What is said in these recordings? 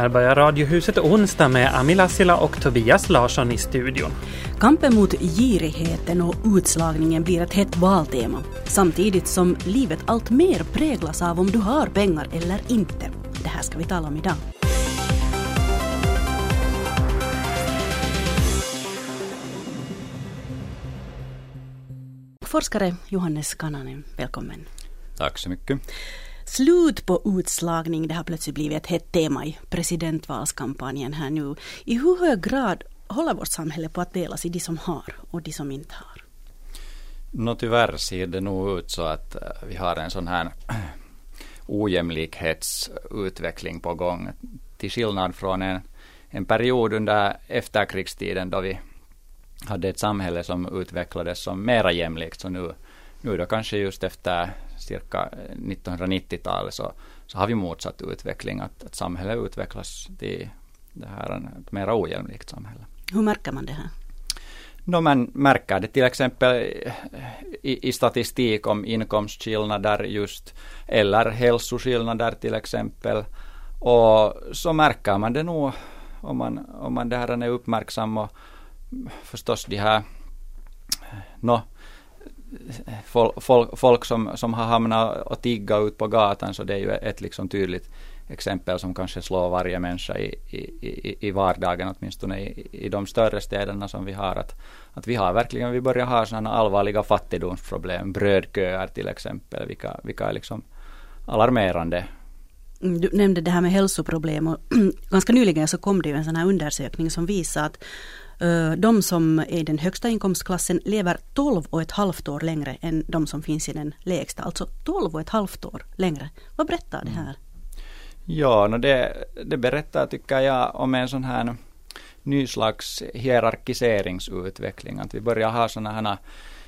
Här börjar Radiohuset onsdag med Ami Lassila och Tobias Larsson i studion. Kampen mot girigheten och utslagningen blir ett hett valtema samtidigt som livet allt mer präglas av om du har pengar eller inte. Det här ska vi tala om idag. Forskare Johannes Kananen, välkommen. Tack så mycket. Slut på utslagning, det har plötsligt blivit ett hett tema i presidentvalskampanjen här nu. I hur hög grad håller vårt samhälle på att delas i de som har och de som inte har? Nå tyvärr ser det nog ut så att eh, vi har en sån här ojämlikhetsutveckling på gång. Till skillnad från en, en period under efterkrigstiden då vi hade ett samhälle som utvecklades som mera jämlikt. Så nu, nu då kanske just efter cirka 1990-talet så, så har vi motsatt utveckling. Att, att samhället utvecklas till det här ett mer ojämlikt samhälle. Hur märker man det här? No, man märker det till exempel i, i statistik om inkomstskillnader just eller hälsoskillnader till exempel. Och så märker man det nog om man, om man där är uppmärksam och förstås de här no, folk, folk, folk som, som har hamnat och tigga ut på gatan så det är ju ett liksom tydligt exempel som kanske slår varje människa i, i, i vardagen, åtminstone i, i de större städerna som vi har. Att, att vi har verkligen, vi börjar ha sådana allvarliga fattigdomsproblem, brödköer till exempel, vilka, vilka är liksom alarmerande. Mm, du nämnde det här med hälsoproblem och ganska nyligen så kom det ju en sån här undersökning som visar att Eh, de som är i den högsta inkomstklassen lever 12 och ett halvt år längre än de som finns i den lägsta. Alltså 12 och ett halvt år längre. Vad berättar det här? Mm. Ja, no det, det berättar tycker jag om en sån här ny slags hierarkiseringsutveckling. Att vi börjar ha sådana här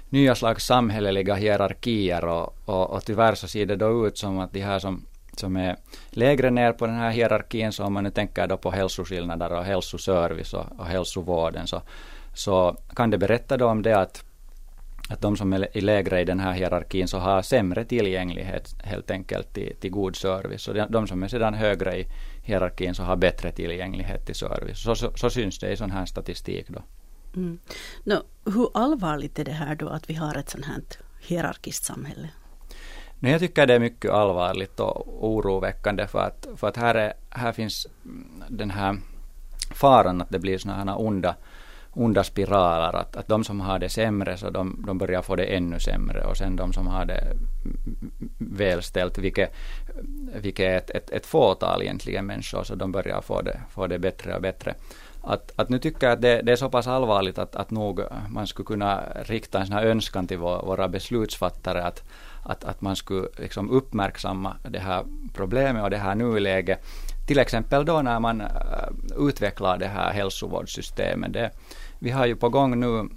nya slags samhälleliga hierarkier och, och, och tyvärr så ser det då ut som att de här som, som är lägre ner på den här hierarkin, så om man nu tänker då på hälsoskillnader och hälsoservice och, och hälsovården, så, så kan det berätta då om det att att de som är lägre i den här hierarkin så har sämre tillgänglighet helt enkelt till, till god service. Och de som är sedan högre i hierarkin så har bättre tillgänglighet till service. Så, så, så syns det i sån här statistik då. Mm. No, hur allvarligt är det här då att vi har ett sånt här hierarkiskt samhälle? Nej, jag tycker det är mycket allvarligt och oroväckande för att, för att här, är, här finns den här faran att det blir sådana här onda onda spiraler. Att, att de som har det sämre så de, de börjar få det ännu sämre och sen de som har det välställt, vilket, vilket är ett, ett, ett fåtal egentligen människor, så de börjar få det, få det bättre och bättre. Att, att nu tycker jag att det, det, är så pass allvarligt att, att nog man skulle kunna rikta en sån här önskan till vår, våra beslutsfattare att, att, att man skulle liksom uppmärksamma det här problemet och det här nuläget. Till exempel då när man äh, utvecklar det här hälsovårdssystemet. Det, vi har ju på gång nu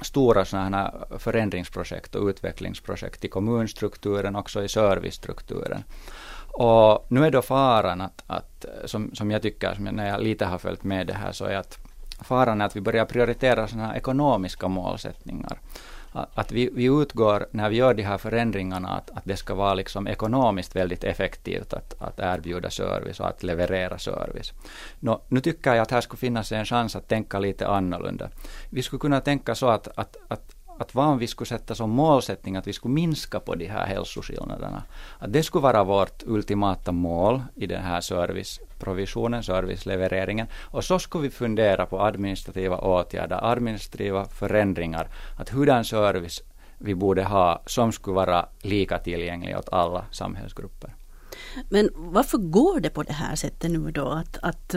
stora sådana här förändringsprojekt och utvecklingsprojekt i kommunstrukturen, också i servicestrukturen. Och nu är då faran att, att som, som jag tycker, som jag, när jag lite har följt med det här, så är att faran är att vi börjar prioritera sådana ekonomiska målsättningar att vi, vi utgår när vi gör de här förändringarna att, att det ska vara liksom ekonomiskt väldigt effektivt att, att erbjuda service och att leverera service. Nå, nu tycker jag att här skulle finnas en chans att tänka lite annorlunda. Vi skulle kunna tänka så att, att, att att vad om vi skulle sätta som målsättning att vi skulle minska på de här hälsoskillnaderna. Att det skulle vara vårt ultimata mål i den här serviceprovisionen, servicelevereringen. Och så skulle vi fundera på administrativa åtgärder, administrativa förändringar. Att hurdan service vi borde ha som skulle vara lika tillgänglig åt alla samhällsgrupper. Men varför går det på det här sättet nu då? Att, att,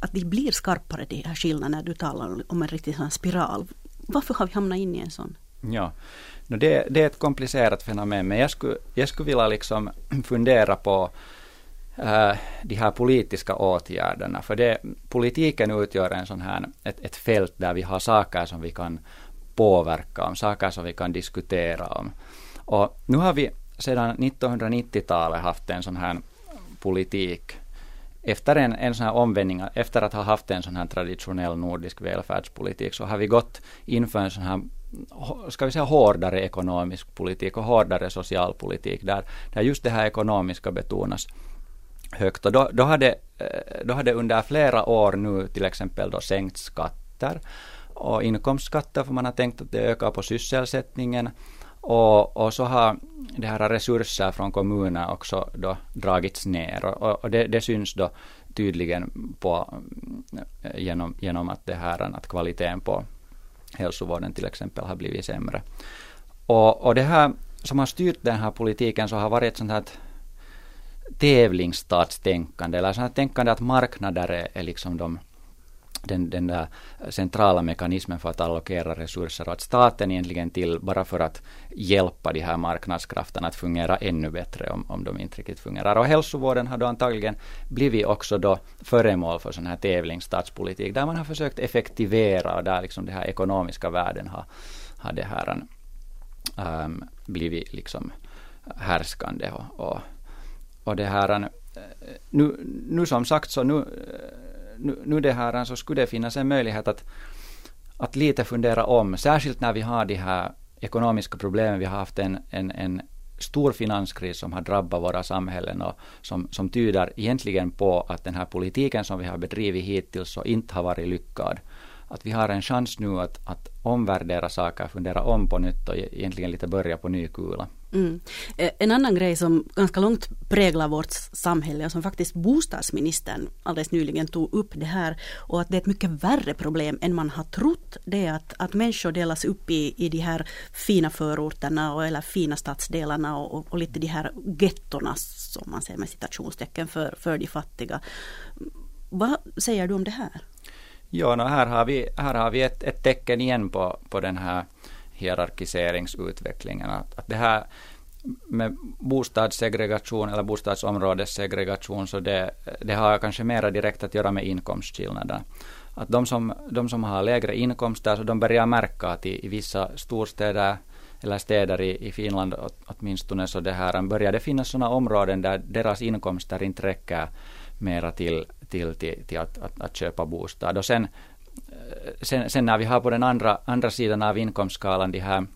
att det blir skarpare de här skillnaderna? Du talar om en riktig sån spiral. Varför har vi hamnat in i en sån? Ja, no det, det är ett komplicerat fenomen, men jag skulle, jag skulle vilja liksom fundera på äh, de här politiska åtgärderna, för det, politiken utgör en sån här, ett, ett fält där vi har saker som vi kan påverka, om saker som vi kan diskutera om. Och nu har vi sedan 1990-talet haft en sån här politik. Efter en, en sån här omvändning, efter att ha haft en sån här traditionell nordisk välfärdspolitik, så har vi gått inför en sån här ska vi säga hårdare ekonomisk politik och hårdare socialpolitik där, där just det här ekonomiska betonas högt. Och då, då, hade, eh, då hade under flera år nu till exempel då sänkt skatter och inkomstskatter för man har tänkt att det ökar på sysselsättningen och, och så har det här resurser från kommuner också då dragits ner och, och det, det, syns då tydligen på, mm, genom, genom att det här att kvaliteten på hälsovården till exempel har blivit sämre. Och, och det här som har styrt den här politiken så har varit ett sånt här tävlingsstatstänkande eller sånt här tänkande att marknader är, är liksom de den, den där centrala mekanismen för att allokera resurser och att staten egentligen till bara för att hjälpa de här marknadskrafterna att fungera ännu bättre om, om de inte riktigt fungerar. Och hälsovården har då antagligen blivit också då föremål för sån här tävlingsstatspolitik där man har försökt effektivera och där liksom det här ekonomiska värden har, har det här um, blivit liksom härskande och, och, och det här äh, nu, nu som sagt så nu äh, nu, nu det här så skulle det finnas en möjlighet att, att lite fundera om, särskilt när vi har de här ekonomiska problemen. Vi har haft en, en, en stor finanskris som har drabbat våra samhällen och som, som tyder egentligen på att den här politiken som vi har bedrivit hittills så inte har varit lyckad. Att vi har en chans nu att, att omvärdera saker, fundera om på nytt och e-, egentligen lite börja på ny kula. Mm. Eh, en annan grej som ganska långt präglar vårt samhälle och som faktiskt bostadsministern alldeles nyligen tog upp det här och att det är ett mycket värre problem än man har trott. Det är att, att människor delas upp i, i de här fina förorterna och, eller fina stadsdelarna och, och lite de här gettorna som man säger med citationstecken för, för de fattiga. Vad säger du om det här? Ja, no, här har vi, här har vi ett, ett tecken igen på, på den här hierarkiseringsutvecklingen. Att, att det här med bostadssegregation eller bostadsområdessegregation så det, det har kanske mera direkt att göra med inkomstskillnader. Att de som, de som har lägre inkomster så de börjar märka att i, i vissa storstäder eller städer i, i Finland åtminstone så det här börjar det finnas sådana områden där deras inkomster inte räcker mera till, till, till, till att, att, att köpa bostad. Och sen sen, sen när vi har på den andra, andra sidan av inkomstskalan de här,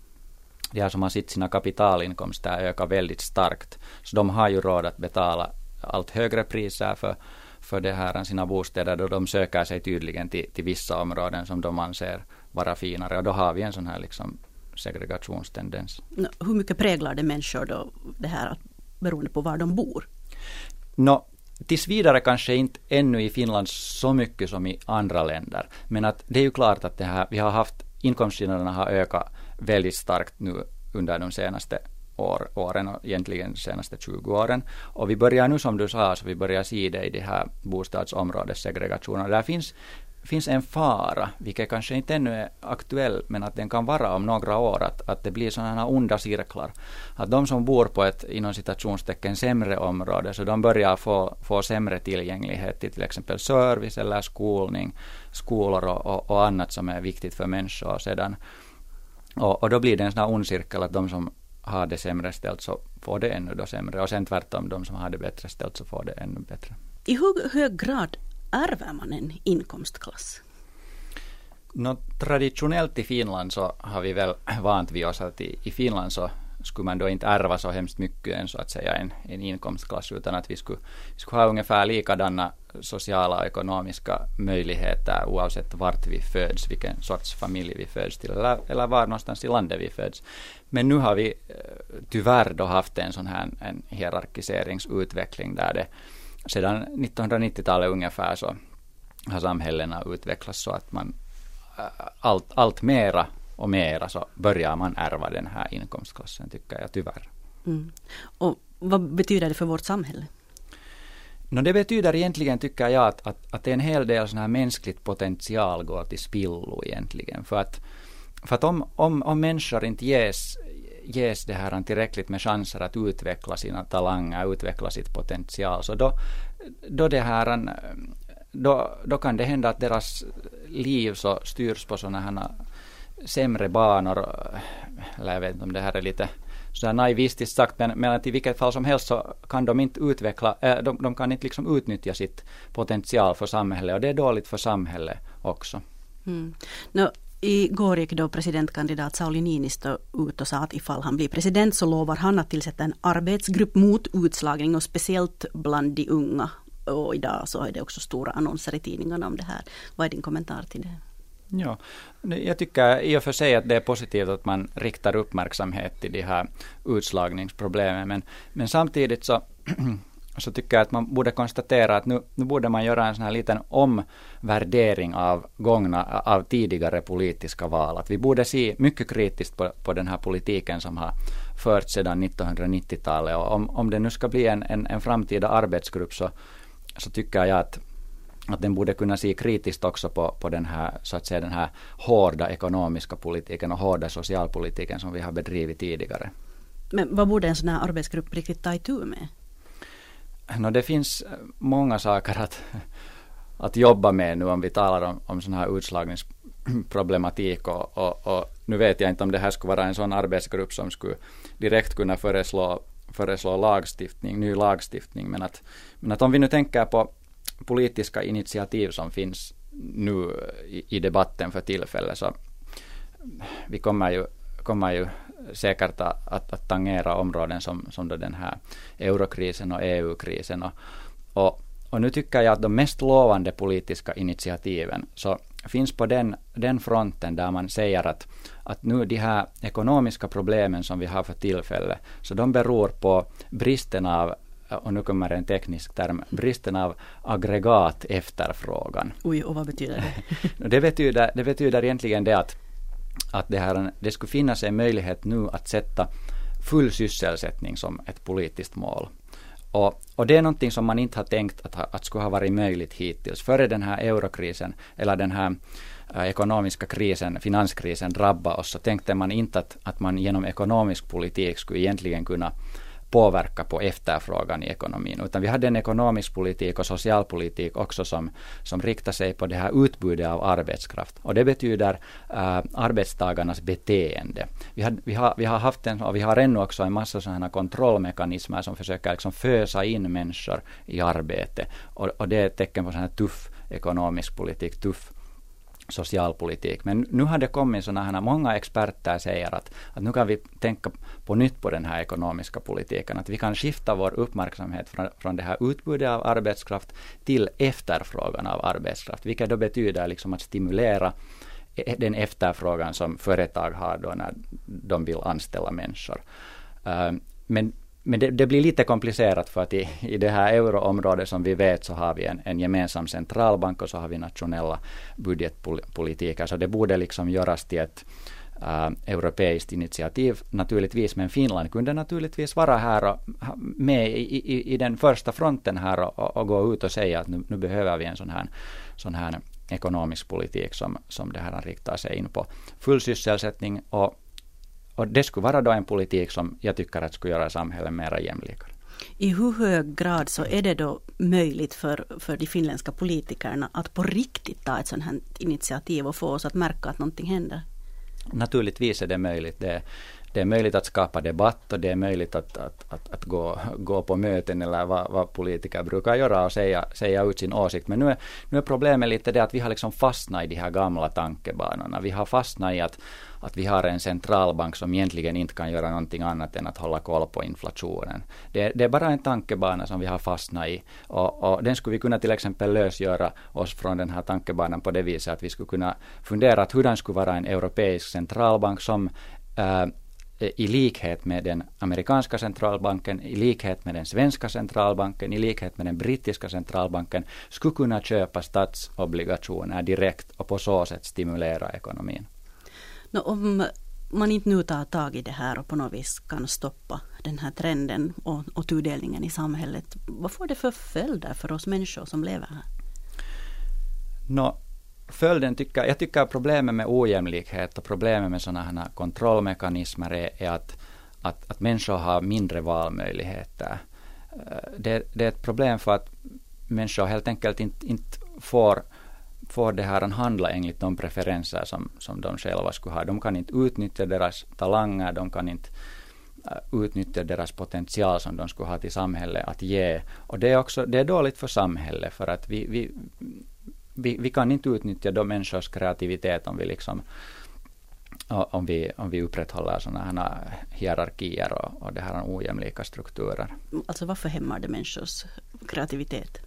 de här som har sitt sina kapitalinkomster ökar väldigt starkt. Så de har ju råd att betala allt högre priser för, för det här sina bostäder då de söker sig tydligen till, till vissa områden som de anser vara finare och då har vi en sån här liksom segregationstendens. Hur mycket präglar det människor då det här beroende på var de bor? No, tills vidare kanske inte ännu i Finland så mycket som i andra länder. Men att det är ju klart att det här, vi har haft inkomstskillnaderna har ökat väldigt starkt nu under de senaste år, åren och egentligen de senaste 20 åren. Och vi börjar nu som du sa, så vi börjar se det i de här bostadsområdessegregationerna. Där finns finns en fara, vilket kanske inte ännu är aktuell, men att den kan vara om några år, att, att det blir sådana här onda cirklar. Att de som bor på ett inom citationstecken sämre område, så de börjar få, få sämre tillgänglighet till till exempel service eller skolning, skolor och, och, och annat som är viktigt för människor sedan. Och, och då blir det en sån här ond cirkel att de som har det sämre ställt så får det ännu då sämre och sen tvärtom de som har det bättre ställt så får det ännu bättre. I hur hög grad ärver man en inkomstklass? No, traditionellt i Finland så har vi väl vant vid oss att i, i Finland så skulle man då inte ärva så hemskt mycket än så att säga en, en inkomstklass utan att vi skulle, vi skulle ha ungefär likadana sociala och ekonomiska möjligheter oavsett vart vi föds, vilken sorts familj vi föds till eller, eller var någonstans i landet vi föds. Men nu har vi eh, tyvärr då haft en sån här en hierarkiseringsutveckling där det sedan 1990-talet ungefär så har samhällena utvecklats så att man äh, allt, allt mera och mera så börjar man ärva den här inkomstklassen tycker jag tyvärr. Mm. Och vad betyder det för vårt samhälle? No, det betyder egentligen, tycker jag, att, att, att en hel del sån här mänskligt potential går till spillo egentligen. För att, för att om, om, om människor inte ges ges det här tillräckligt med chanser att utveckla sina talanger, utveckla sitt potential, så då, då det här då, då kan det hända att deras liv så styrs på sådana här sämre banor, eller jag vet inte om det här är lite sådär naivistiskt sagt, men, men att i vilket fall som helst så kan de inte utveckla, äh, de, de kan inte liksom utnyttja sitt potential för samhället och det är dåligt för samhället också. Mm. No, Igår gick då presidentkandidat Sauli Niinistö ut och sa att ifall han blir president så lovar han att tillsätta en arbetsgrupp mot utslagning och speciellt bland de unga. Och idag så är det också stora annonser i tidningarna om det här. Vad är din kommentar till det? Ja, jag tycker i och för sig att det är positivt att man riktar uppmärksamhet till de här utslagningsproblemen. Men, men samtidigt så, så tycker jag att man borde konstatera att nu, nu borde man göra en sån här liten omvärdering av gångna, av tidigare politiska val. Att vi borde se mycket kritiskt på, på den här politiken som har förts sedan 1990-talet. Och om, om det nu ska bli en, en, en framtida arbetsgrupp så, så tycker jag att att den borde kunna se kritiskt också på, på den här, så att säga, den här hårda ekonomiska politiken och hårda socialpolitiken som vi har bedrivit tidigare. Men vad borde en sån här arbetsgrupp riktigt ta itu med? No, det finns eh, många saker att, att jobba med nu om vi talar om, om sån här utslagningsproblematik och, och, och, nu vet jag inte om det här skulle vara en sån arbetsgrupp som skulle direkt kunna föreslå, föreslå lagstiftning, ny lagstiftning men att, men att om vi nu tänker på politiska initiativ som finns nu i, i debatten för tillfället så vi kommer ju, kommer ju säkert att, att, tangera områden som, som då den här eurokrisen och EU-krisen. Och, och, och, nu tycker jag att de mest lovande politiska initiativen så finns på den, den fronten där man säger att, att nu de här ekonomiska problemen som vi har för tillfället, så de beror på bristen av och nu kommer en teknisk term, bristen av aggregat efterfrågan. Oj, och vad betyder det? det, betyder, det betyder egentligen det att, att det, här, det skulle finnas en möjlighet nu att sätta full sysselsättning som ett politiskt mål. Och, och, det är någonting som man inte har tänkt att, att skulle ha varit möjligt hittills. Före den här eurokrisen, eller den här äh, ekonomiska krisen, finanskrisen drabbade oss, så tänkte man inte att, att man genom ekonomisk politik skulle egentligen kunna påverka på efterfrågan i ekonomin, utan vi hade en ekonomisk politik och socialpolitik också som, som riktar sig på det här utbudet av arbetskraft. Och det betyder äh, arbetstagarnas beteende. Vi, har, vi, har, vi har haft en, och vi har ännu också en massa sådana kontrollmekanismer som försöker liksom fösa in människor i arbete. Och, och det är ett tecken på sån här tuff ekonomisk politik, tuff socialpolitik. Men nu har det kommit sådana här, många experter säger att, att nu kan vi tänka på nytt på den här ekonomiska politiken, att vi kan skifta vår uppmärksamhet från, från det här utbudet av arbetskraft till efterfrågan av arbetskraft, vilket då betyder liksom att stimulera den efterfrågan som företag har då när de vill anställa människor. Ehm, men men det, det, blir lite komplicerat för att i, i det här euroområdet som vi vet så har vi en, en gemensam centralbank och så har vi nationella budgetpolitiker. Så det borde liksom göras till ett äh, europeiskt initiativ naturligtvis. Men Finland kunde naturligtvis vara här och med i, i, i den första fronten här och, och, gå ut och säga att nu, nu behöver vi en sån här, sån här ekonomisk politik som, som det här riktar sig in på full sysselsättning och och det skulle vara då en politik som jag tycker att skulle göra samhället mer jämlikare. I hur hög grad så är det då möjligt för, för de finländska politikerna att på riktigt ta ett sådant här initiativ och få oss att märka att någonting händer? Naturligtvis är det möjligt. Det, det är möjligt att skapa debatt och det är möjligt att, att, att, att gå, gå på möten eller vad, vad, politiker brukar göra och säga, säga ut sin åsikt. Men nu är, nu är problemet lite det att vi har liksom fastnat i de här gamla tankebanorna. Vi har fastnat i att, att vi har en centralbank som egentligen inte kan göra någonting annat än att hålla koll på inflationen. Det, det är bara en tankebana som vi har fastnat i och, och, den skulle vi kunna till exempel lösgöra oss från den här tankebanan på det viset att vi skulle kunna fundera att hur den skulle vara en europeisk centralbank som äh, i likhet med den amerikanska centralbanken, i likhet med den svenska centralbanken, i likhet med den brittiska centralbanken, skulle kunna köpa statsobligationer direkt och på så sätt stimulera ekonomin. No, om man inte nu tar tag i det här och på något vis kan stoppa den här trenden och, och tudelningen i samhället, vad får det för följder för oss människor som lever här? No, följden tycker, jag tycker problemet med ojämlikhet och problemet med sådana här kontrollmekanismer är, är att, att, att människor har mindre valmöjligheter. Eh, det, det, är ett problem för att människor helt enkelt inte, inte får får det här att handla enligt de preferenser som, som de själva skulle ha. De kan inte utnyttja deras talanger, de kan inte eh, utnyttja deras potential som de skulle ha till samhället att ge. Och det är också det är dåligt för samhället för att vi, vi, vi, vi kan inte utnyttja de människors kreativitet om vi liksom om vi, om vi upprätthåller sådana här hierarkier och, och det här ojämlika strukturer. Alltså varför hämmar det människors kreativitet?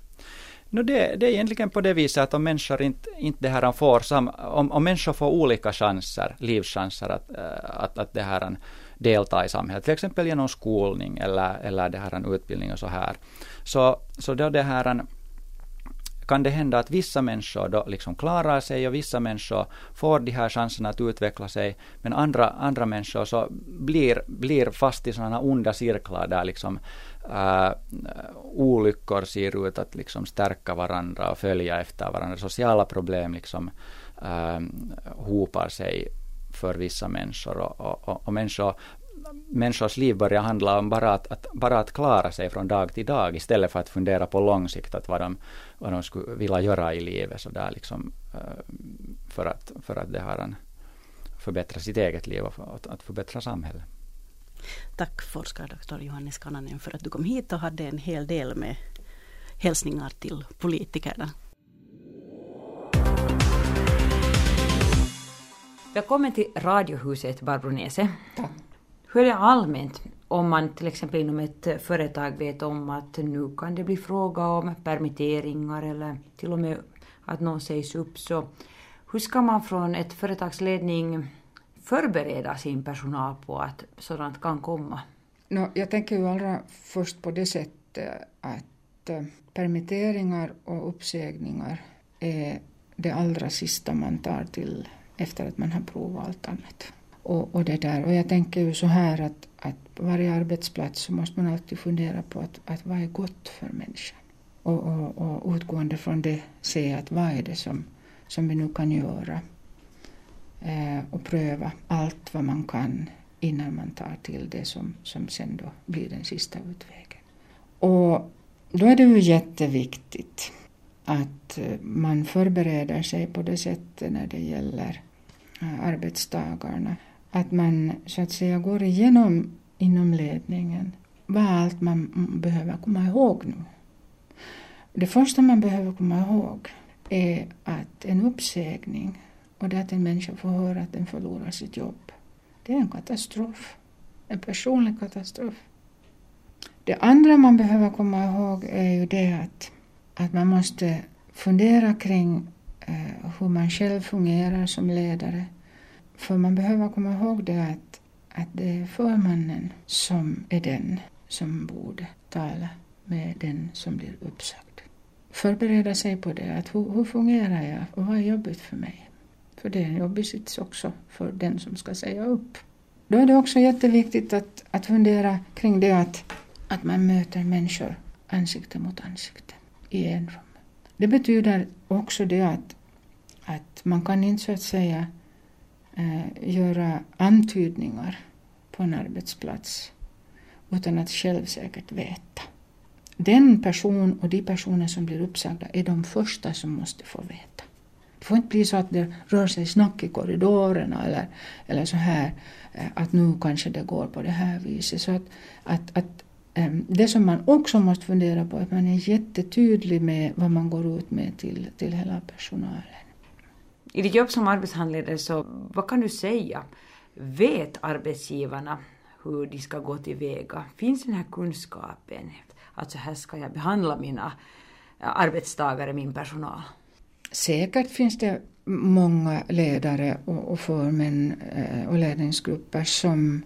No det, det är egentligen på det viset att om människor inte, inte det här får sam, om, om människor får olika chanser, livschanser att, eh, att, att det här delta i samhället, till exempel genom skolning eller, eller det här utbildning och så här. Så, så då det här kan det hända att vissa människor då liksom klarar sig och vissa människor får de här chanserna att utveckla sig, men andra, andra människor så blir, blir fast i sådana onda cirklar där liksom uh, olyckor ser ut att liksom stärka varandra och följa efter varandra. Sociala problem liksom uh, hopar sig för vissa människor och, och, och, och människor människors liv börjar handla om bara att, att, bara att klara sig från dag till dag istället för att fundera på lång sikt att vad de, vad de skulle vilja göra i livet så där liksom, för att, för att det har en, förbättra sitt eget liv och att, att förbättra samhället. Tack forskardoktor Johannes Kananen för att du kom hit och hade en hel del med hälsningar till politikerna. Välkommen till Radiohuset Barbro Nese. Tack. Hur är det allmänt om man till exempel inom ett företag vet om att nu kan det bli fråga om permitteringar eller till och med att någon sägs upp så hur ska man från ett företagsledning förbereda sin personal på att sådant kan komma? No, jag tänker ju allra först på det sättet att eh, permitteringar och uppsägningar är det allra sista man tar till efter att man har provat allt annat. Och, och, det där. och jag tänker ju så här att, att på varje arbetsplats så måste man alltid fundera på att, att vad är gott för människan. Och, och, och utgående från det se att vad är det som, som vi nu kan göra. Eh, och pröva allt vad man kan innan man tar till det som, som sen då blir den sista utvägen. Och då är det ju jätteviktigt att eh, man förbereder sig på det sättet när det gäller eh, arbetstagarna arbetsdagarna att man så att säga går igenom inom ledningen vad allt man behöver komma ihåg nu. Det första man behöver komma ihåg är att en uppsägning och det att en människa får höra att den förlorar sitt jobb, det är en katastrof. En personlig katastrof. Det andra man behöver komma ihåg är ju det att, att man måste fundera kring eh, hur man själv fungerar som ledare för man behöver komma ihåg det att, att det är förmannen som är den som borde tala med den som blir uppsagd. Förbereda sig på det, att hur, hur fungerar jag och vad är jobbigt för mig? För det är en jobbig sits också för den som ska säga upp. Då är det också jätteviktigt att, att fundera kring det att, att man möter människor ansikte mot ansikte i en rum. Det betyder också det att, att man kan inte så att säga eh, göra antydningar på en arbetsplats utan att självsäkert veta. Den person och de personer som blir uppsagda är de första som måste få veta. Det får inte bli så att det rör sig snack i korridorerna eller, eller så här eh, att nu kanske det går på det här viset. Så att, att, att eh, det som man också måste fundera på är att man är jättetydlig med vad man går ut med till, till hela personalen. I ditt jobb som arbetshandledare så vad kan du säga? Vet arbetsgivarna hur de ska gå tillväga? Finns den här kunskapen? Att så här ska jag behandla mina eh, arbetstagare, min personal? Säkert finns det många ledare och, och förmän eh, och ledningsgrupper som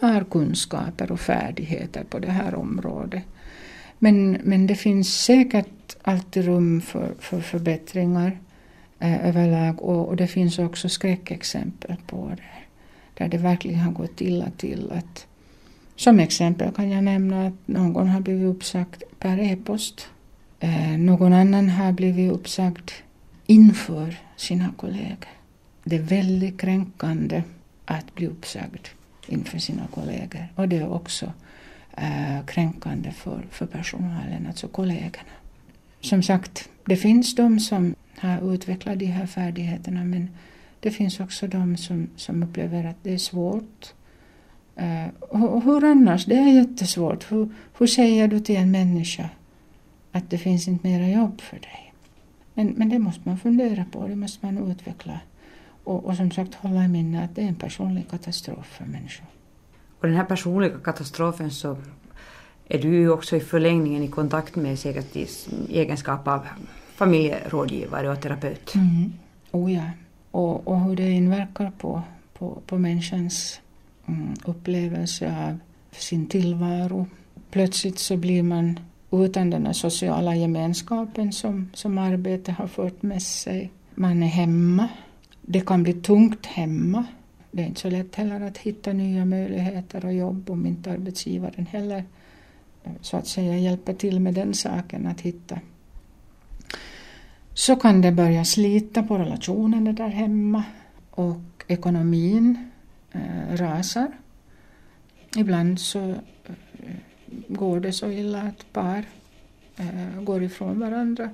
har kunskaper och färdigheter på det här området. Men, men det finns säkert alltid rum för, för förbättringar eh, överlag och, och, det finns också skräckexempel på det. Där det verkligen har gått illa till. Att, som exempel kan jag nämna att någon har blivit uppsagd per e-post. Eh, någon annan har blivit uppsagd inför sina kollegor. Det är väldigt kränkande att bli uppsagd inför sina kollegor. Och det är också eh, kränkande för, för personalen, alltså kollegorna. Som sagt, det finns de som har utvecklat de här färdigheterna men det finns också de som, som upplever att det är svårt. Uh, och, och hur annars? Det är jättesvårt. Hur, hur säger du till en människa att det finns inte mera jobb för dig? Men, men det måste man fundera på, det måste man utveckla. Och, och som sagt hålla i minnet att det är en personlig katastrof för människor. Och den här personliga katastrofen så är du ju också i förlängningen i kontakt med säkert i egenskap av familjerådgivare och terapeut. Mm. Oh ja. Och, och hur det inverkar på, på, på människans mm, upplevelse av sin tillvaro. Plötsligt så blir man utan den här sociala gemenskapen som, som arbete har fört med sig. Man är hemma. Det kan bli tungt hemma. Det är inte så lätt heller att hitta nya möjligheter och jobb om inte arbetsgivaren heller eh, så att säga hjälper till med den saken att hitta. Så kan det börja slita på relationerna där hemma och ekonomin eh, rasar. Ibland så eh, går det så illa att par eh, går ifrån varandra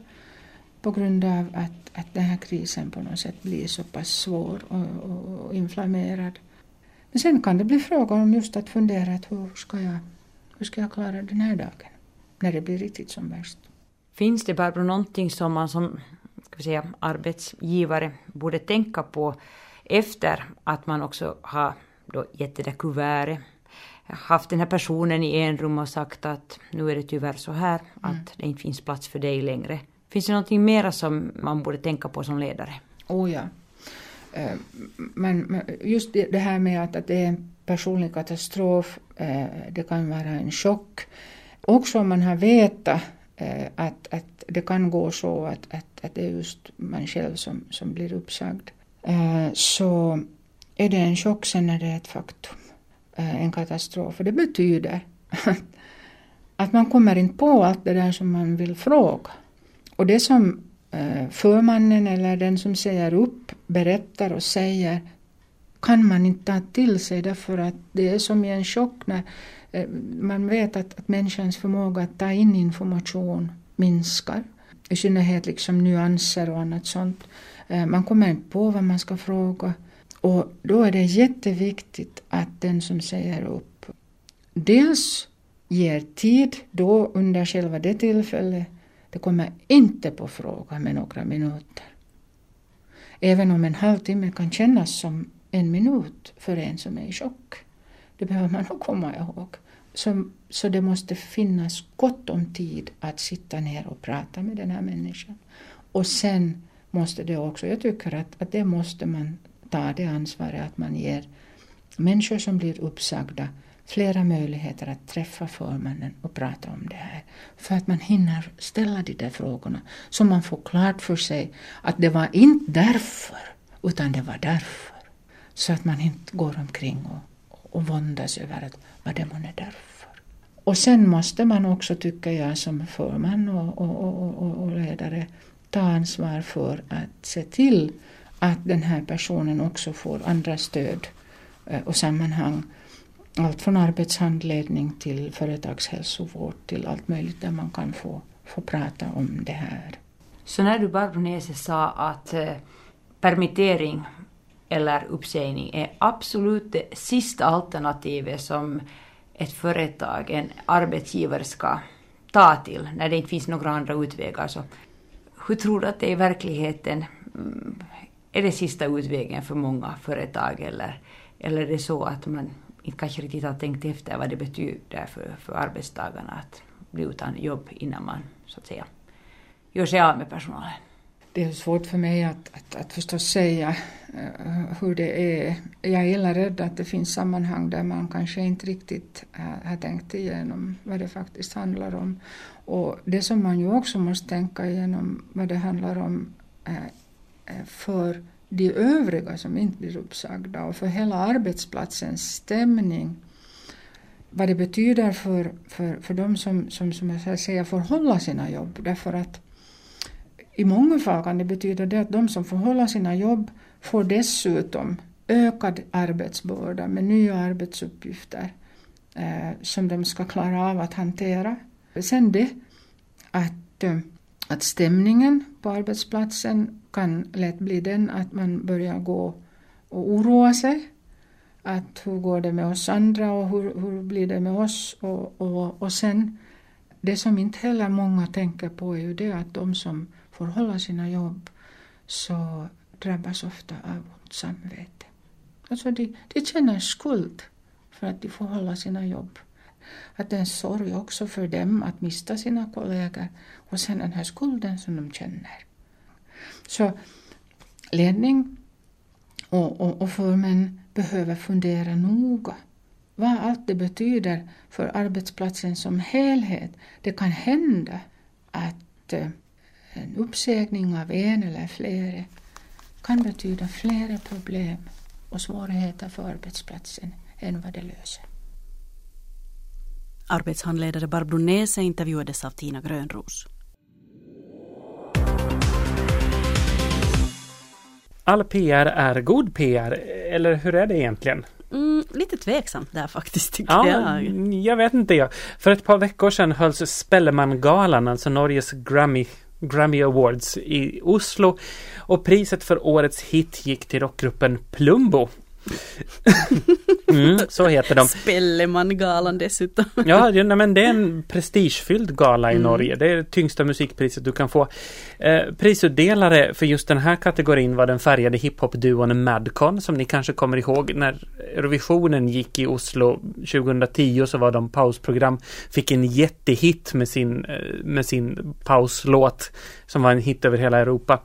på grund av att, att den här krisen på något sätt blir så pass svår och, och, och inflammerad. Men sen kan det bli fråga om just att fundera att hur ska jag, hur ska jag klara den här dagen när det blir riktigt som värst. Finns det Barbro någonting som man som ska vi säga, arbetsgivare borde tänka på efter att man också har då gett det där kuvertet haft den här personen i en rum och sagt att nu är det tyvärr så här att mm. det inte finns plats för dig längre. Finns det någonting mera som man borde tänka på som ledare? Oh ja. Eh, men just det här med att, det är en personlig katastrof, eh, det kan vara en chock. Också om man har vetat Eh, att, att det kan gå så att, att, att det är just man själv som, som blir uppsagd. Eh, så är det en chock sen när det är ett faktum. Eh, en katastrof. Och det betyder att man kommer inte på allt det där som man vill fråga. Och det som förmannen eller den som säger upp berättar och säger kan man inte ta till sig därför att det är som i en chock när Eh, man vet att, att människans förmåga att ta in information minskar. I synnerhet liksom nyanser och annat sånt. Eh, man kommer inte på vad man ska fråga. Och då är det jätteviktigt att den som säger upp dels ger tid då under själva det tillfället det kommer inte på fråga med några minuter. Även om en halvtimme kan kännas som en minut för en som är i chock. Det behöver man nog komma ihåg. Så, så det måste finnas gott om tid att sitta ner och prata med den här människan. Och sen måste det också, jag tycker att, att det måste man ta det ansvaret att man ger människor som blir uppsagda flera möjligheter att träffa förmannen och prata om det här. För att man hinner ställa de där frågorna så man får klart för sig att det var inte därför, utan det var därför. Så att man inte går omkring och, och våndas över att vad det är därför. Och sen måste man också, tycker jag, som förman och, och, och, och ledare ta ansvar för att se till att den här personen också får andra stöd eh, och sammanhang allt från arbetshandledning till företagshälsovård till allt möjligt där man kan få, få prata om det här. Så när du Barbro Nese sa att eh, permittering eller uppsägning är absolut det sista alternativet som ett företag, en arbetsgivare ska ta till när det inte finns några andra utvägar. Så hur tror du att det är i verkligheten mm, är det sista utvägen för många företag eller, eller är det så att man inte kanske riktigt har tänkt efter vad det betyder för, för arbetstagarna att bli utan jobb innan man så att säga gör sig av med personalen. Det är svårt för mig att, att, att förstås säga eh, hur det är. Jag är illa rädd att det finns sammanhang där man kanske inte riktigt eh, har tänkt igenom vad det faktiskt handlar om. Och det som man ju också måste tänka igenom vad det handlar om eh, för de övriga som inte blir uppsagda och för hela arbetsplatsens stämning. Vad det betyder för, för, för de som, som, som jag säger, får hålla sina jobb. Därför att i många fall kan det betyda det att de som får hålla sina jobb får dessutom ökad arbetsbörda med nya arbetsuppgifter eh, som de ska klara av att hantera. Sen det att eh, att stämningen på arbetsplatsen kan lätt bli den att man börjar gå och oroa sig. Att hur går det med oss andra och hur, hur blir det med oss? Och, och, och sen, det som inte heller många tänker på är ju det att de som får hålla sina jobb så drabbas ofta av ont samvete. Alltså de, de känner skuld för att de får hålla sina jobb. Att det är en sorg också för dem att mista sina kollegor och sen den här skulden som de känner. Så ledning och, och, och förmän behöver fundera noga vad allt det betyder för arbetsplatsen som helhet. Det kan hända att eh, en uppsägning av en eller flera kan betyda flera problem och svårigheter för arbetsplatsen än vad det löser. Arbetshandledare Barbro Nese intervjuades av Tina Grönros. All PR är god PR, eller hur är det egentligen? Mm, lite tveksamt där faktiskt tycker Ja, jag. jag vet inte jag. För ett par veckor sedan hölls Spellemangalan, alltså Norges Grammy, Grammy Awards i Oslo. Och priset för årets hit gick till rockgruppen Plumbo mm, så heter de. Spellemangalan dessutom. Ja, det, nej, men det är en prestigefylld gala i Mm. Norge. Det är det tyngsta musikpriset du kan få. Eh, prisutdelare för just den här kategorin var den färgade hiphop-duon Madcon som ni kanske kommer ihåg när Eurovisionen gick i Oslo 2010 så var de pausprogram. Fick en jättehit med sin, eh, med sin pauslåt som var en hit över hela Europa.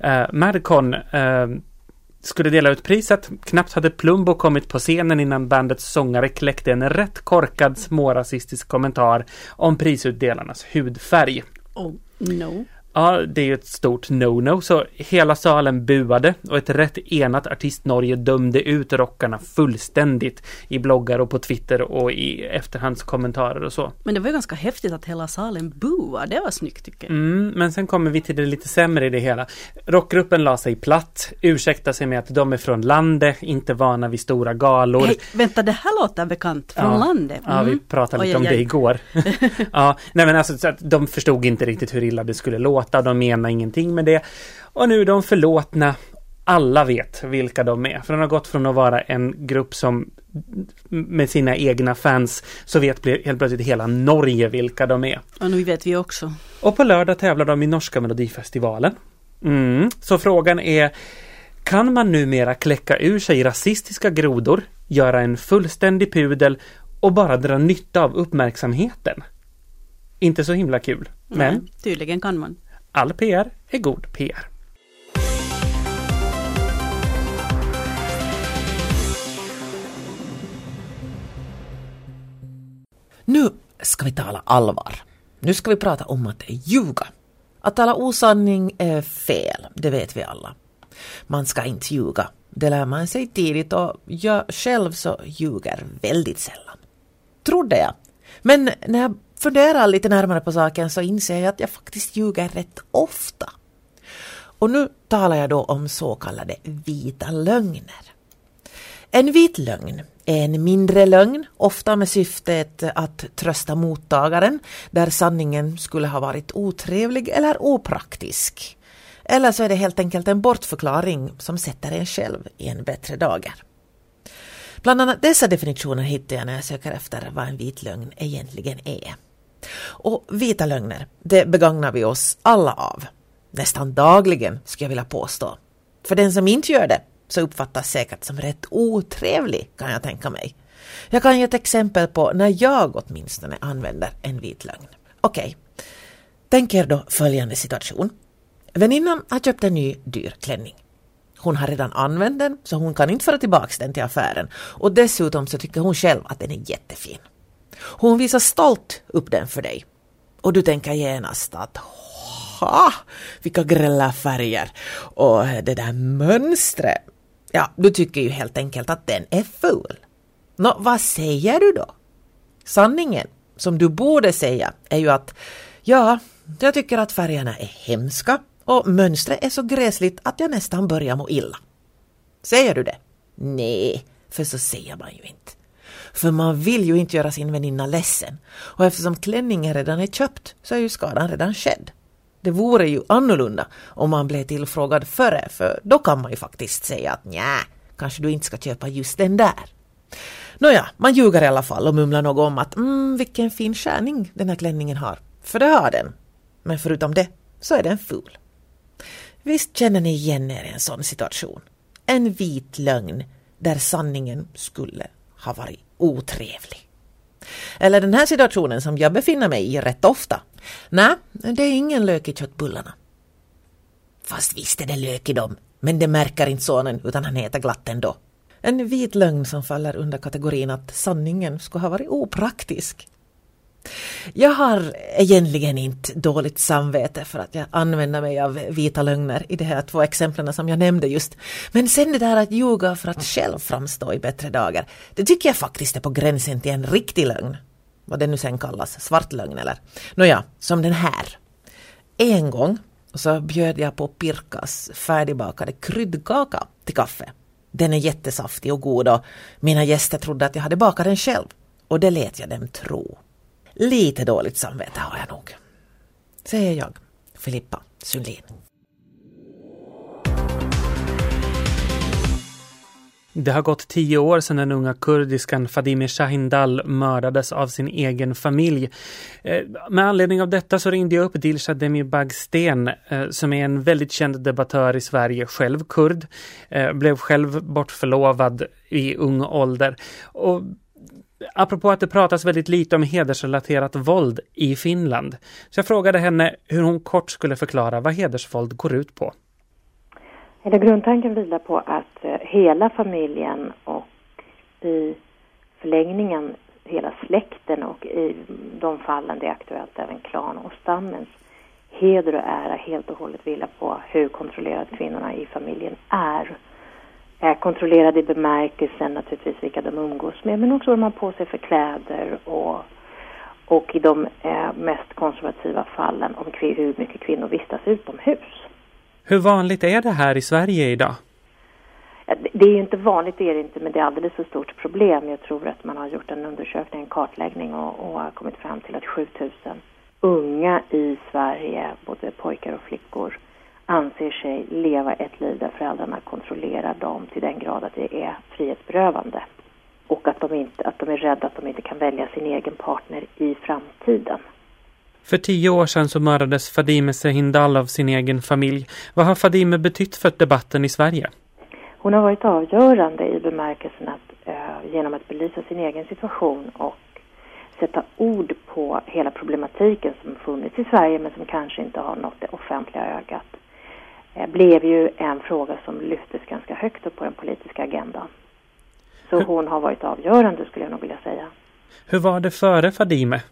Eh, Madcon eh, skulle dela ut priset. Knappt hade Plumbo kommit på scenen innan bandets sångare kläckte en rätt korkad smårasistisk kommentar om prisutdelarnas hudfärg. Oh, no. Ja, det är ju ett stort no-no, så hela salen buade och ett rätt enat artist-Norge dömde ut rockarna fullständigt i bloggar och på Twitter och i efterhandskommentarer och så. Men det var ju ganska häftigt att hela salen buade. Det var snyggt tycker jag. Mm, men sen kommer vi till det lite sämre i det hela. Rockgruppen la sig platt, ursäkta sig med att de är från landet, inte vana vid stora galor. Hej, vänta det här låter bekant. Från Ja. landet. Ja, vi Mm. pratade lite Oj, om oj, det oj. igår. ja, nej men alltså så att de förstod inte riktigt hur illa det skulle låta. De menar ingenting med det. Och nu är de förlåtna. Alla vet vilka de är. För de har gått från att vara en grupp som med sina egna fans så vet helt plötsligt hela Norge vilka de är. Och nu vet vi också. Och på lördag tävlar de i norska melodifestivalen. Mm. Så frågan är Kan man numera kläcka ur sig rasistiska grodor, göra en fullständig pudel och bara dra nytta av uppmärksamheten? Inte så himla kul. Men Nej, tydligen kan man all PR är god PR. Nu ska vi tala allvar. Nu ska vi prata om att ljuga. Att tala osanning är fel, det vet vi alla. Man ska inte ljuga. Det lär man sig tidigt och jag själv så ljuger väldigt sällan. Trodde jag. Men när jag funderar lite närmare på saken så inser jag att jag faktiskt ljuger rätt ofta. Och nu talar jag då om så kallade vita lögner. En vit lögn är en mindre lögn, ofta med syftet att trösta mottagaren, där sanningen skulle ha varit otrevlig eller opraktisk. Eller så är det helt enkelt en bortförklaring som sätter en själv i en bättre dager. Bland annat dessa definitioner hittar jag när jag söker efter vad en vit lögn egentligen är. Och vita lögner, det begagnar vi oss alla av. Nästan dagligen, skulle jag vilja påstå. För den som inte gör det så uppfattas säkert som rätt otrevlig, kan jag tänka mig. Jag kan ge ett exempel på när jag åtminstone använder en vit lögn. Okej, tänk er då följande situation. Väninnan har köpt en ny dyr klänning. Hon har redan använt den, så hon kan inte föra tillbaka den till affären. Och dessutom så tycker hon själv att den är jättefin. Hon visar stolt upp den för dig. Och du tänker genast att ha, vilka grälla färger och det där mönstret. Ja, du tycker ju helt enkelt att den är ful. Nå, vad säger du då? Sanningen, som du borde säga, är ju att ja, jag tycker att färgerna är hemska och mönstret är så gräsligt att jag nästan börjar må illa. Säger du det? Nej, för så säger man ju inte. För man vill ju inte göra sin väninna ledsen. Och eftersom klänningen redan är köpt så är ju skadan redan skedd. Det vore ju annorlunda om man blev tillfrågad före, för då kan man ju faktiskt säga att nja, kanske du inte ska köpa just den där. Nåja, man ljuger i alla fall och mumlar något om att mm, vilken fin skärning den här klänningen har. För det har den. Men förutom det så är den ful. Visst känner ni igen er i en sån situation? En vit lögn där sanningen skulle ha varit otrevlig. Eller den här situationen som jag befinner mig i rätt ofta. Nej, det är ingen lök i köttbullarna. Fast visst är det lök i dem, men det märker inte sonen utan han heter glatt ändå. En vit lögn som faller under kategorin att sanningen skulle ha varit opraktisk. Jag har egentligen inte dåligt samvete för att jag använder mig av vita lögner i de här två exemplen som jag nämnde just. Men sen det där att ljuga för att själv framstå i bättre dagar, det tycker jag faktiskt är på gränsen till en riktig lögn. Vad det nu sen kallas, svart lögn eller? Nåja, som den här. En gång så bjöd jag på Pirkas färdigbakade kryddkaka till kaffe. Den är jättesaftig och god och mina gäster trodde att jag hade bakat den själv. Och det lät jag dem tro. Lite dåligt samvete har jag nog. Säger jag, Filippa Sundin. Det har gått tio år sedan den unga kurdiskan Fadime Shahindal mördades av sin egen familj. Eh, med anledning av detta så ringde jag upp Dilsa Demirbag-Sten eh, som är en väldigt känd debattör i Sverige, själv kurd, eh, blev själv bortförlovad i ung ålder. Och apropå att det pratas väldigt lite om hedersrelaterat våld i Finland. Så jag frågade henne hur hon kort skulle förklara vad hedersvåld går ut på. Hela grundtanken vilar på att eh, hela familjen och i förlängningen hela släkten och i de fallen det är aktuellt även klan och stammens heder och ära helt och hållet vilar på hur kontrollerade kvinnorna i familjen är är kontrollerade i bemärkelsen naturligtvis vilka de umgås med men också vad de har på sig för kläder och, och i de eh, mest konservativa fallen om hur mycket kvinnor vistas utomhus. Hur vanligt är det här i Sverige idag? Det är inte vanligt, det är det inte, men det är alldeles för stort problem. Jag tror att man har gjort en undersökning, en kartläggning och, och har kommit fram till att 7000 unga i Sverige, både pojkar och flickor, anser sig leva ett liv där föräldrarna kontrollerar dem till den grad att det är frihetsberövande. Och att de, inte, att de är rädda att de inte kan välja sin egen partner i framtiden. För tio år sedan så mördades Fadime Sehindal av sin egen familj. Vad har Fadime betytt för debatten i Sverige? Hon har varit avgörande i bemärkelsen att eh, genom att belysa sin egen situation och sätta ord på hela problematiken som funnits i Sverige men som kanske inte har nått det offentliga ögat blev ju en fråga som lyftes ganska högt upp på den politiska agendan. Så hon har varit avgörande skulle jag nog vilja säga. Hur var det före Fadime?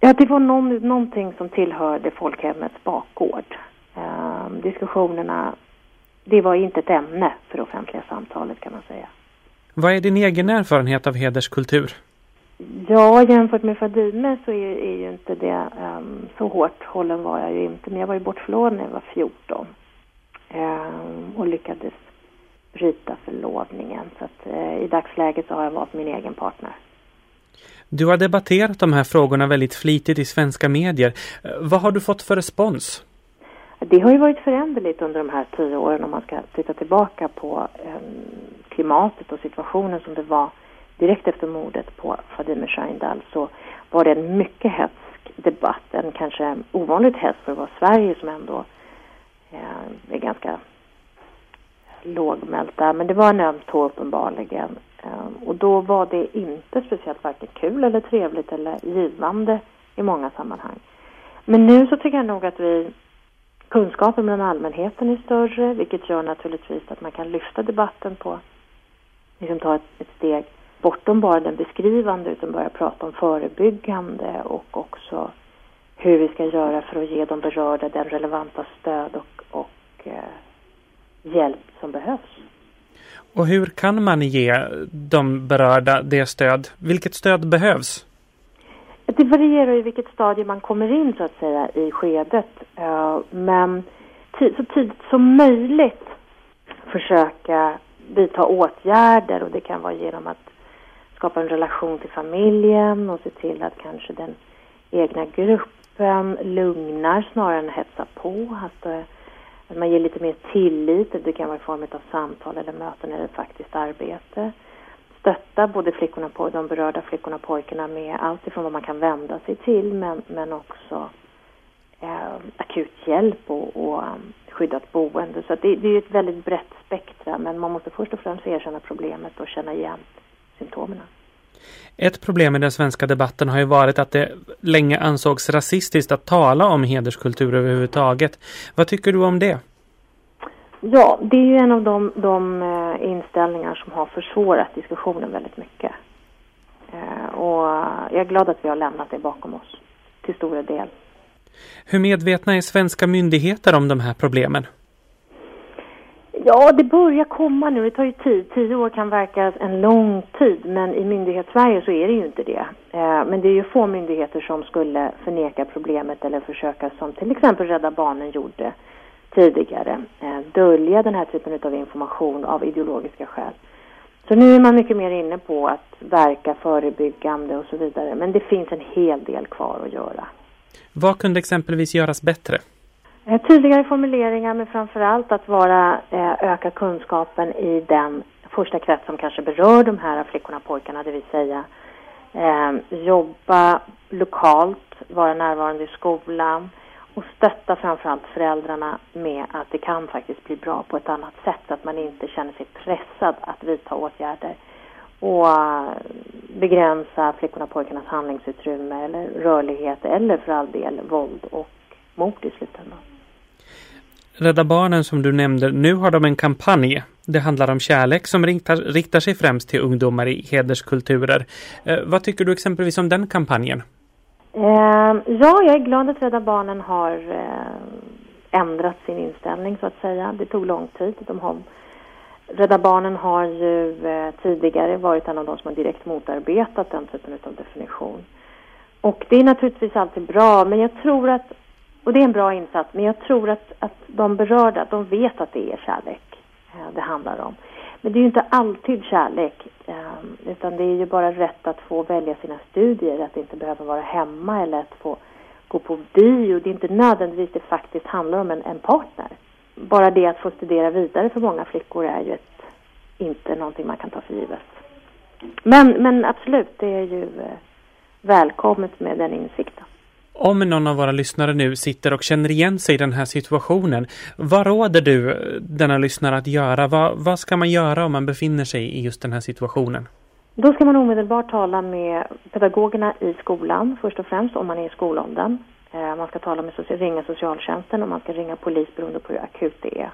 Ja, det var någon, någonting som tillhörde folkhemmets bakgård. Eh, diskussionerna, det var inte ett ämne för det offentliga samtalet kan man säga. Vad är din egen erfarenhet av hederskultur? Ja, jämfört med Fadime så är, är ju inte det um, så hårt hållen var jag ju inte. Men jag var ju bortförlovad när jag var 14 eh, och lyckades bryta förlovningen. Så att, eh, i dagsläget så har jag valt min egen partner. Du har debatterat de här frågorna väldigt flitigt i svenska medier. Eh, vad har du fått för respons? Det har ju varit föränderligt under de här tio åren om man ska titta tillbaka på eh, klimatet och situationen som det var direkt efter mordet på Fadime Shahindal så var det en mycket hetsk debatt, en kanske ovanligt hets för att vara Sverige som ändå eh, är ganska lågmälta. Men det var en öm tå uppenbarligen. Eh, och då var det inte speciellt varken kul eller trevligt eller givande i många sammanhang. Men nu så tycker jag nog att vi kunskapen bland allmänheten är större, vilket gör naturligtvis att man kan lyfta debatten på, liksom ta ett, ett steg bortom bara den beskrivande utan börja prata om förebyggande och också hur vi ska göra för att ge de berörda den relevanta stöd och, hjälp som behövs. Och hur kan man ge de berörda det stöd? Vilket stöd behövs? Det varierar i vilket stadie man kommer in så att säga i skedet. Uh, men så tidigt som möjligt försöka vidta åtgärder och det kan vara genom att skapa en relation till familjen och se till att kanske den egna gruppen lugnar snarare än hetsar på. Att, eh, att man ger lite mer tillit. Det kan vara i form av samtal eller möten eller faktiskt arbete. Stötta både flickorna på de berörda flickorna och pojkarna med allt ifrån vad man kan vända sig till men, men också eh, akut hjälp och, och eh, skyddat boende. Så det, det är ett väldigt brett spektra men man måste först och främst erkänna problemet och känna igen symptomen. Ett problem i den svenska debatten har ju varit att det länge ansågs rasistiskt att tala om hederskultur överhuvudtaget. Vad tycker du om det? Ja, det är ju en av de, de eh, inställningar som har försvårat diskussionen väldigt mycket. Eh, och jag är glad att vi har lämnat det bakom oss till stora del. Hur medvetna är svenska myndigheter om de här problemen? Ja, det börjar komma nu. Det tar ju tid. Tio år kan verka en lång tid, men i myndighetssverige så är det ju inte det. Eh, men det är ju få myndigheter som skulle förneka problemet eller försöka, som till exempel Rädda Barnen gjorde tidigare, eh, dölja den här typen av information av ideologiska skäl. Så nu är man mycket mer inne på att verka förebyggande och så vidare. Men det finns en hel del kvar att göra. Vad kunde exempelvis göras bättre? Eh, tydligare formuleringar men framför allt att vara, eh, öka kunskapen i den första krets som kanske berör de här flickorna och pojkarna, det vill säga eh, jobba lokalt, vara närvarande i skolan och stötta framförallt föräldrarna med att det kan faktiskt bli bra på ett annat sätt så att man inte känner sig pressad att vidta åtgärder och eh, begränsa flickorna och pojkarnas handlingsutrymme eller rörlighet eller för all del våld och mord i slutändan. Rädda Barnen som du nämnde, nu har de en kampanj. Det handlar om kärlek som riktar, riktar sig främst till ungdomar i hederskulturer. Eh, vad tycker du exempelvis om den kampanjen? Eh, ja, jag är glad att Rädda Barnen har eh, ändrat sin inställning så att säga. Det tog lång tid. De har, Rädda Barnen har ju eh, tidigare varit en av de som har direkt motarbetat den typen av definition. Och det är naturligtvis alltid bra, men jag tror att och det är en bra insats, men jag tror att, att de berörda, de vet att det är kärlek eh, det handlar om. Men det är ju inte alltid kärlek, eh, utan det är ju bara rätt att få välja sina studier, att inte behöva vara hemma eller att få gå på bio. Det är inte nödvändigtvis det faktiskt handlar om en, en partner. Bara det att få studera vidare för många flickor är ju ett, inte någonting man kan ta för givet. Men, men absolut, det är ju eh, välkommet med den insikten. Om någon av våra lyssnare nu sitter och känner igen sig i den här situationen, vad råder du eh, denna lyssnare att göra? Vad, vad ska man göra om man befinner sig i just den här situationen? Då ska man omedelbart tala med pedagogerna i skolan först och främst om man är i skolåldern. Eh, man ska tala med, ringa socialtjänsten och man ska ringa polis beroende på hur akut det är.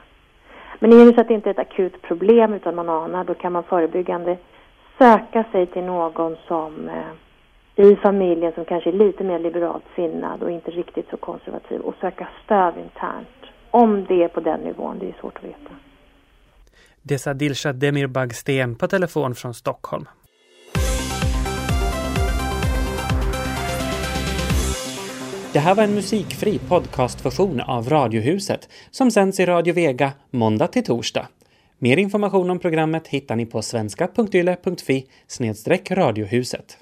Men är det så att det inte är ett akut problem utan man anar, då kan man förebyggande söka sig till någon som eh, i familjen som kanske är lite mer liberalt sinnad och inte riktigt så konservativ och söka stöd internt. Om det är på den nivån, det är svårt att veta. Det sa Dilshad Demirbag Sten på telefon från Stockholm. Det här var en musikfri podcastversion av Radiohuset som sänds i Radio Vega måndag till torsdag. Mer information om programmet hittar ni på svenska.yle.fi radiohuset.